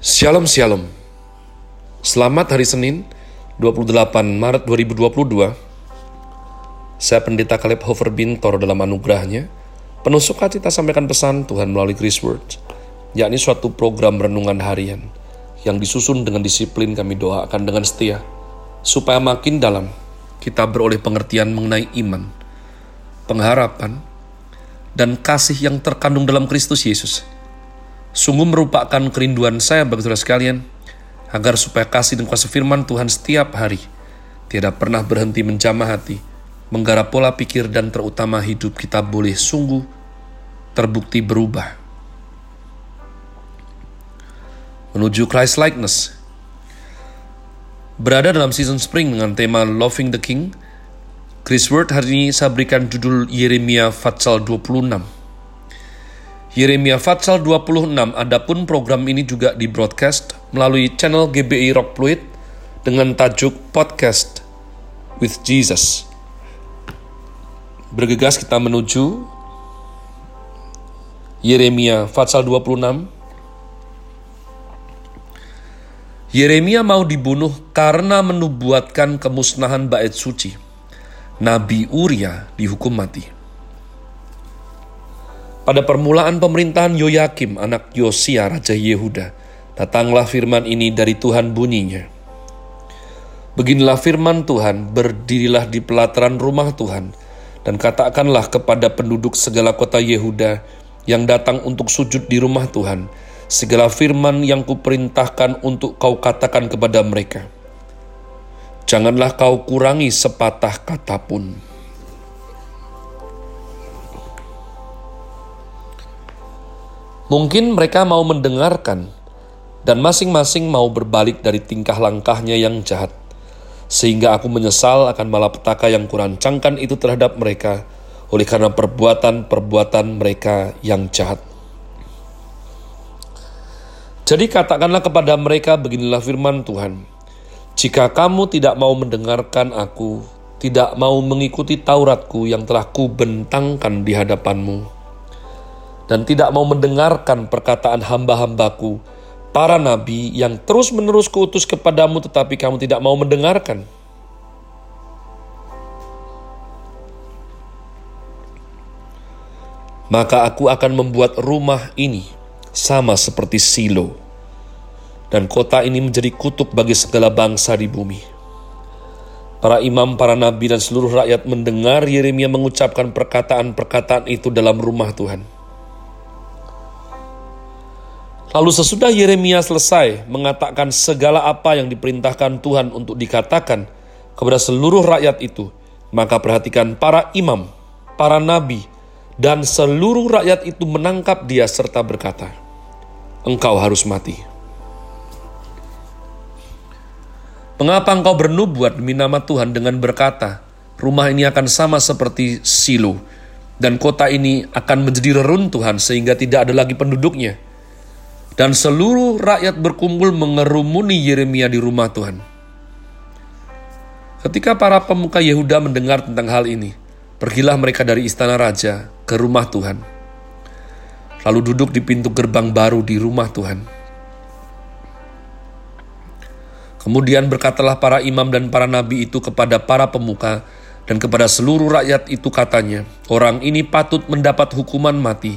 Shalom Shalom. Selamat hari Senin 28 Maret 2022 Saya Pendeta Caleb Hofer Bintor dalam anugerahnya. Penuh sukacita sampaikan pesan Tuhan melalui Chris Word yakni suatu program renungan harian yang disusun dengan disiplin kami doakan dengan setia supaya makin dalam kita beroleh pengertian mengenai iman, pengharapan, dan kasih yang terkandung dalam Kristus Yesus Sungguh merupakan kerinduan saya bagi saudara sekalian, agar supaya kasih dan kuasa firman Tuhan setiap hari tidak pernah berhenti menjamah hati, menggarap pola pikir dan terutama hidup kita boleh sungguh terbukti berubah. Menuju Christ likeness. Berada dalam season spring dengan tema Loving the King, Chris Word hari ini saya berikan judul Yeremia Fatsal 26 Yeremia Fatsal 26, adapun program ini juga di broadcast melalui channel GBI Rock Fluid dengan tajuk Podcast with Jesus. Bergegas kita menuju Yeremia Fatsal 26. Yeremia mau dibunuh karena menubuatkan kemusnahan bait suci. Nabi Uria dihukum mati. Pada permulaan pemerintahan Yoyakim, anak Yosia, Raja Yehuda, datanglah firman ini dari Tuhan bunyinya. Beginilah firman Tuhan, berdirilah di pelataran rumah Tuhan, dan katakanlah kepada penduduk segala kota Yehuda yang datang untuk sujud di rumah Tuhan, segala firman yang kuperintahkan untuk kau katakan kepada mereka. Janganlah kau kurangi sepatah kata pun. Mungkin mereka mau mendengarkan, dan masing-masing mau berbalik dari tingkah langkahnya yang jahat, sehingga aku menyesal akan malapetaka yang kurancangkan itu terhadap mereka, oleh karena perbuatan-perbuatan mereka yang jahat. Jadi katakanlah kepada mereka beginilah firman Tuhan, jika kamu tidak mau mendengarkan aku, tidak mau mengikuti Tauratku yang telah kubentangkan di hadapanmu, dan tidak mau mendengarkan perkataan hamba-hambaku, para nabi yang terus-menerus kuutus kepadamu tetapi kamu tidak mau mendengarkan. Maka aku akan membuat rumah ini sama seperti Silo, dan kota ini menjadi kutuk bagi segala bangsa di bumi. Para imam, para nabi, dan seluruh rakyat mendengar Yeremia mengucapkan perkataan-perkataan itu dalam rumah Tuhan. Lalu sesudah Yeremia selesai mengatakan segala apa yang diperintahkan Tuhan untuk dikatakan kepada seluruh rakyat itu, maka perhatikan para imam, para nabi, dan seluruh rakyat itu menangkap dia serta berkata, Engkau harus mati. Mengapa engkau bernubuat demi nama Tuhan dengan berkata, rumah ini akan sama seperti Silo, dan kota ini akan menjadi reruntuhan sehingga tidak ada lagi penduduknya?' Dan seluruh rakyat berkumpul mengerumuni Yeremia di rumah Tuhan. Ketika para pemuka Yehuda mendengar tentang hal ini, pergilah mereka dari istana raja ke rumah Tuhan. Lalu duduk di pintu gerbang baru di rumah Tuhan. Kemudian berkatalah para imam dan para nabi itu kepada para pemuka dan kepada seluruh rakyat itu katanya, orang ini patut mendapat hukuman mati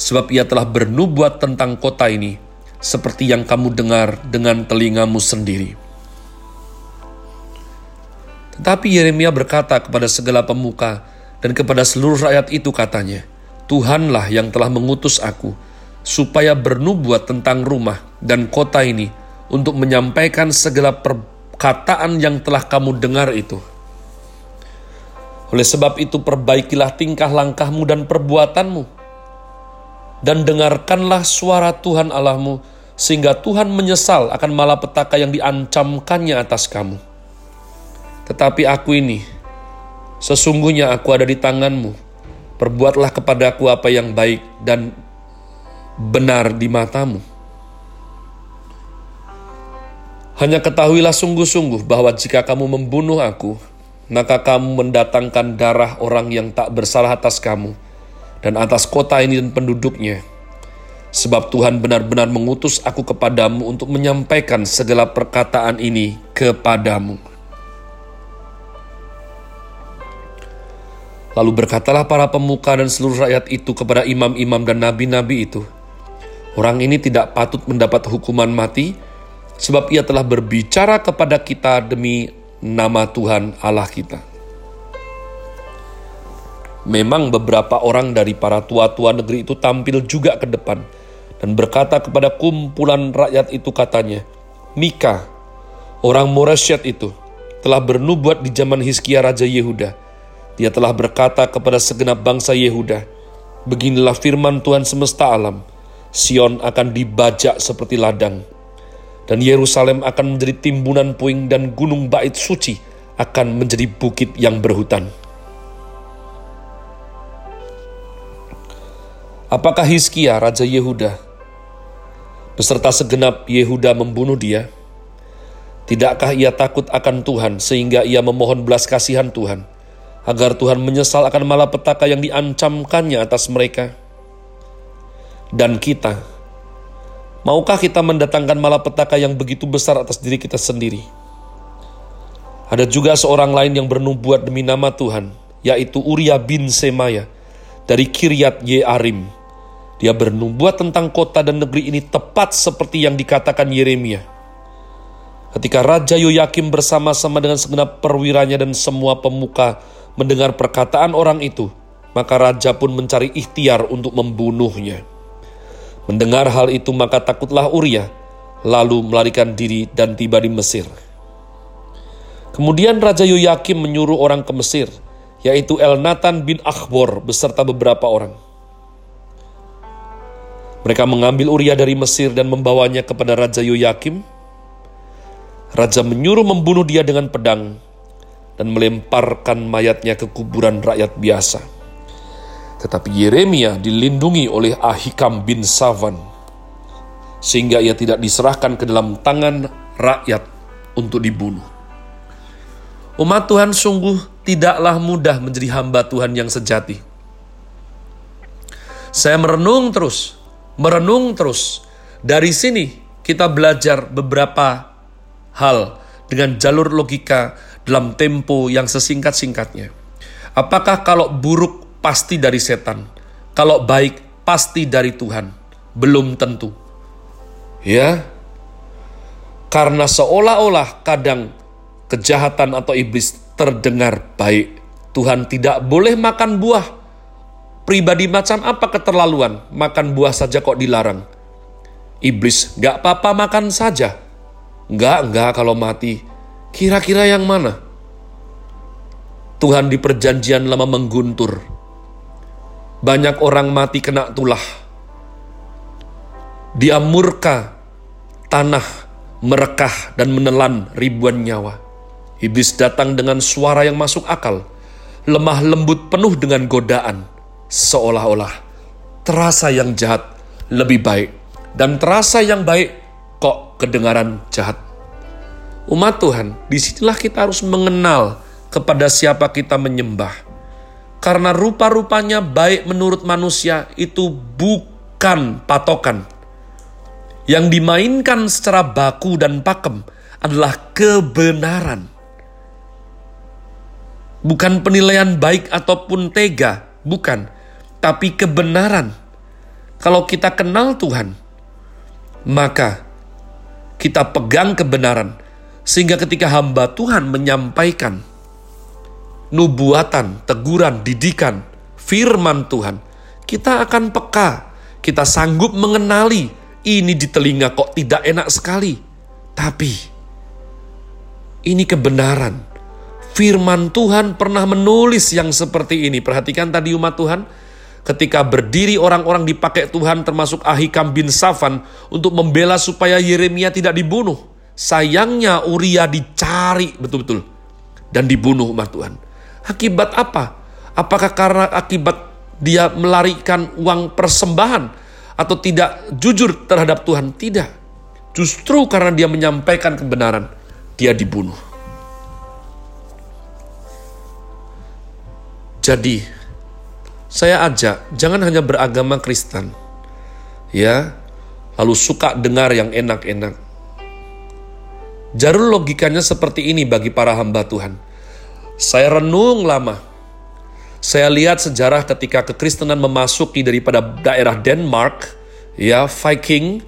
sebab ia telah bernubuat tentang kota ini, seperti yang kamu dengar dengan telingamu sendiri. Tetapi Yeremia berkata kepada segala pemuka dan kepada seluruh rakyat itu katanya, Tuhanlah yang telah mengutus aku, supaya bernubuat tentang rumah dan kota ini untuk menyampaikan segala perkataan yang telah kamu dengar itu. Oleh sebab itu perbaikilah tingkah langkahmu dan perbuatanmu, dan dengarkanlah suara Tuhan Allahmu, sehingga Tuhan menyesal akan malapetaka yang diancamkannya atas kamu. Tetapi aku ini, sesungguhnya aku ada di tanganmu. Perbuatlah kepadaku apa yang baik dan benar di matamu. Hanya ketahuilah sungguh-sungguh bahwa jika kamu membunuh aku, maka kamu mendatangkan darah orang yang tak bersalah atas kamu, dan atas kota ini dan penduduknya. sebab Tuhan benar-benar mengutus aku kepadamu untuk menyampaikan segala perkataan ini kepadamu. Lalu berkatalah para pemuka dan seluruh rakyat itu kepada imam-imam dan nabi-nabi itu, Orang ini tidak patut mendapat hukuman mati, sebab ia telah berbicara kepada kita demi nama Tuhan Allah kita. Memang beberapa orang dari para tua-tua negeri itu tampil juga ke depan dan berkata kepada kumpulan rakyat itu katanya, Mika, orang Moresyet itu, telah bernubuat di zaman Hizkia Raja Yehuda. Dia telah berkata kepada segenap bangsa Yehuda, Beginilah firman Tuhan semesta alam, Sion akan dibajak seperti ladang, dan Yerusalem akan menjadi timbunan puing dan gunung bait suci akan menjadi bukit yang berhutan. Apakah Hizkia, Raja Yehuda, beserta segenap Yehuda membunuh dia? Tidakkah ia takut akan Tuhan sehingga ia memohon belas kasihan Tuhan, agar Tuhan menyesal akan malapetaka yang diancamkannya atas mereka? dan kita. Maukah kita mendatangkan malapetaka yang begitu besar atas diri kita sendiri? Ada juga seorang lain yang bernubuat demi nama Tuhan, yaitu Uria bin Semaya dari Kiryat Yearim. Dia bernubuat tentang kota dan negeri ini tepat seperti yang dikatakan Yeremia. Ketika Raja Yoyakim bersama-sama dengan segenap perwiranya dan semua pemuka mendengar perkataan orang itu, maka raja pun mencari ikhtiar untuk membunuhnya. Mendengar hal itu maka takutlah Uria, lalu melarikan diri dan tiba di Mesir. Kemudian Raja Yoyakim menyuruh orang ke Mesir, yaitu Elnatan bin Akhbor beserta beberapa orang. Mereka mengambil Uria dari Mesir dan membawanya kepada Raja Yoyakim. Raja menyuruh membunuh dia dengan pedang dan melemparkan mayatnya ke kuburan rakyat biasa. Tetapi Yeremia dilindungi oleh Ahikam bin Savan, sehingga ia tidak diserahkan ke dalam tangan rakyat untuk dibunuh. Umat Tuhan sungguh tidaklah mudah menjadi hamba Tuhan yang sejati. Saya merenung terus, merenung terus. Dari sini kita belajar beberapa hal dengan jalur logika dalam tempo yang sesingkat-singkatnya. Apakah kalau buruk pasti dari setan. Kalau baik, pasti dari Tuhan. Belum tentu. Ya, karena seolah-olah kadang kejahatan atau iblis terdengar baik. Tuhan tidak boleh makan buah. Pribadi macam apa keterlaluan? Makan buah saja kok dilarang. Iblis, gak apa-apa makan saja. Enggak, enggak kalau mati. Kira-kira yang mana? Tuhan di perjanjian lama mengguntur banyak orang mati kena tulah. Dia murka, tanah merekah dan menelan ribuan nyawa. Iblis datang dengan suara yang masuk akal, lemah lembut penuh dengan godaan, seolah-olah terasa yang jahat lebih baik, dan terasa yang baik kok kedengaran jahat. Umat Tuhan, di sinilah kita harus mengenal kepada siapa kita menyembah karena rupa-rupanya baik menurut manusia itu bukan patokan. Yang dimainkan secara baku dan pakem adalah kebenaran. Bukan penilaian baik ataupun tega, bukan. Tapi kebenaran. Kalau kita kenal Tuhan, maka kita pegang kebenaran. Sehingga ketika hamba Tuhan menyampaikan nubuatan, teguran, didikan, firman Tuhan, kita akan peka. Kita sanggup mengenali ini di telinga kok tidak enak sekali. Tapi ini kebenaran. Firman Tuhan pernah menulis yang seperti ini. Perhatikan tadi umat Tuhan, ketika berdiri orang-orang dipakai Tuhan termasuk Ahikam bin Safan untuk membela supaya Yeremia tidak dibunuh. Sayangnya Uria dicari betul-betul dan dibunuh umat Tuhan. Akibat apa? Apakah karena akibat dia melarikan uang persembahan atau tidak jujur terhadap Tuhan? Tidak. Justru karena dia menyampaikan kebenaran, dia dibunuh. Jadi, saya ajak jangan hanya beragama Kristen, ya, lalu suka dengar yang enak-enak. Jarul logikanya seperti ini bagi para hamba Tuhan. Saya renung lama. Saya lihat sejarah ketika kekristenan memasuki daripada daerah Denmark, ya Viking,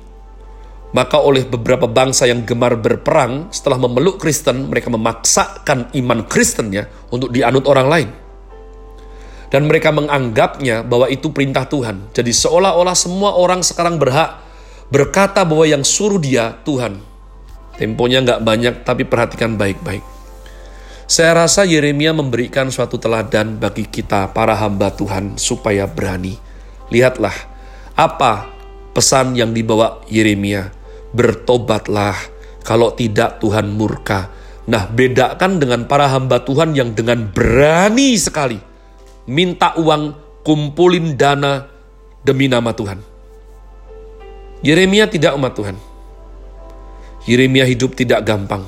maka oleh beberapa bangsa yang gemar berperang, setelah memeluk Kristen, mereka memaksakan iman Kristennya untuk dianut orang lain. Dan mereka menganggapnya bahwa itu perintah Tuhan. Jadi seolah-olah semua orang sekarang berhak berkata bahwa yang suruh dia Tuhan. Temponya nggak banyak, tapi perhatikan baik-baik. Saya rasa Yeremia memberikan suatu teladan bagi kita para hamba Tuhan supaya berani. Lihatlah apa pesan yang dibawa Yeremia bertobatlah, kalau tidak Tuhan murka. Nah, bedakan dengan para hamba Tuhan yang dengan berani sekali minta uang, kumpulin dana demi nama Tuhan. Yeremia tidak umat Tuhan. Yeremia hidup tidak gampang.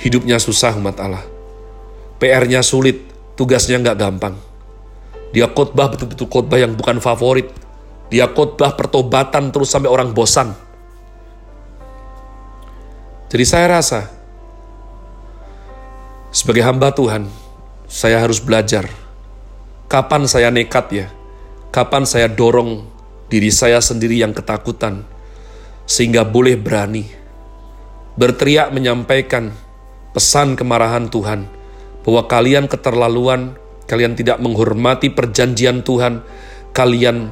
Hidupnya susah umat Allah. PR-nya sulit, tugasnya nggak gampang. Dia khotbah betul-betul khotbah yang bukan favorit. Dia khotbah pertobatan terus sampai orang bosan. Jadi saya rasa sebagai hamba Tuhan, saya harus belajar kapan saya nekat ya, kapan saya dorong diri saya sendiri yang ketakutan, sehingga boleh berani? Berteriak menyampaikan pesan kemarahan Tuhan, bahwa kalian keterlaluan, kalian tidak menghormati perjanjian Tuhan, kalian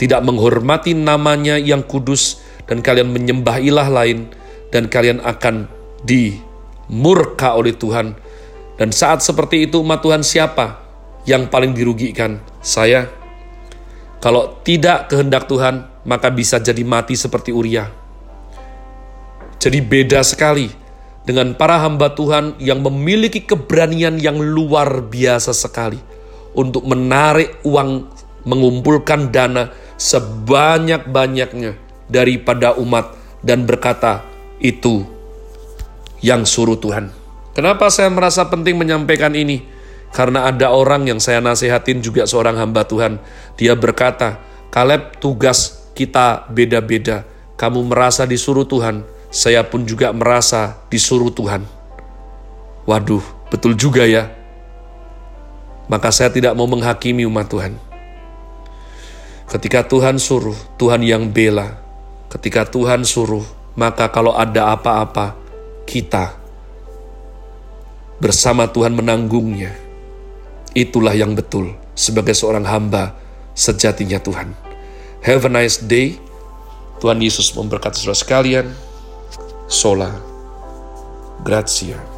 tidak menghormati namanya yang kudus, dan kalian menyembah ilah lain, dan kalian akan dimurka oleh Tuhan. Dan saat seperti itu umat Tuhan siapa yang paling dirugikan? Saya. Kalau tidak kehendak Tuhan, maka bisa jadi mati seperti Uria. Jadi beda sekali dengan para hamba Tuhan yang memiliki keberanian yang luar biasa sekali untuk menarik uang, mengumpulkan dana sebanyak-banyaknya daripada umat dan berkata, itu yang suruh Tuhan. Kenapa saya merasa penting menyampaikan ini? Karena ada orang yang saya nasihatin juga seorang hamba Tuhan. Dia berkata, Kaleb tugas kita beda-beda. Kamu merasa disuruh Tuhan, saya pun juga merasa disuruh Tuhan. Waduh, betul juga ya. Maka saya tidak mau menghakimi umat Tuhan. Ketika Tuhan suruh, Tuhan yang bela. Ketika Tuhan suruh, maka kalau ada apa-apa, kita bersama Tuhan menanggungnya. Itulah yang betul sebagai seorang hamba sejatinya Tuhan. Have a nice day. Tuhan Yesus memberkati saudara sekalian. Sola. Grazie.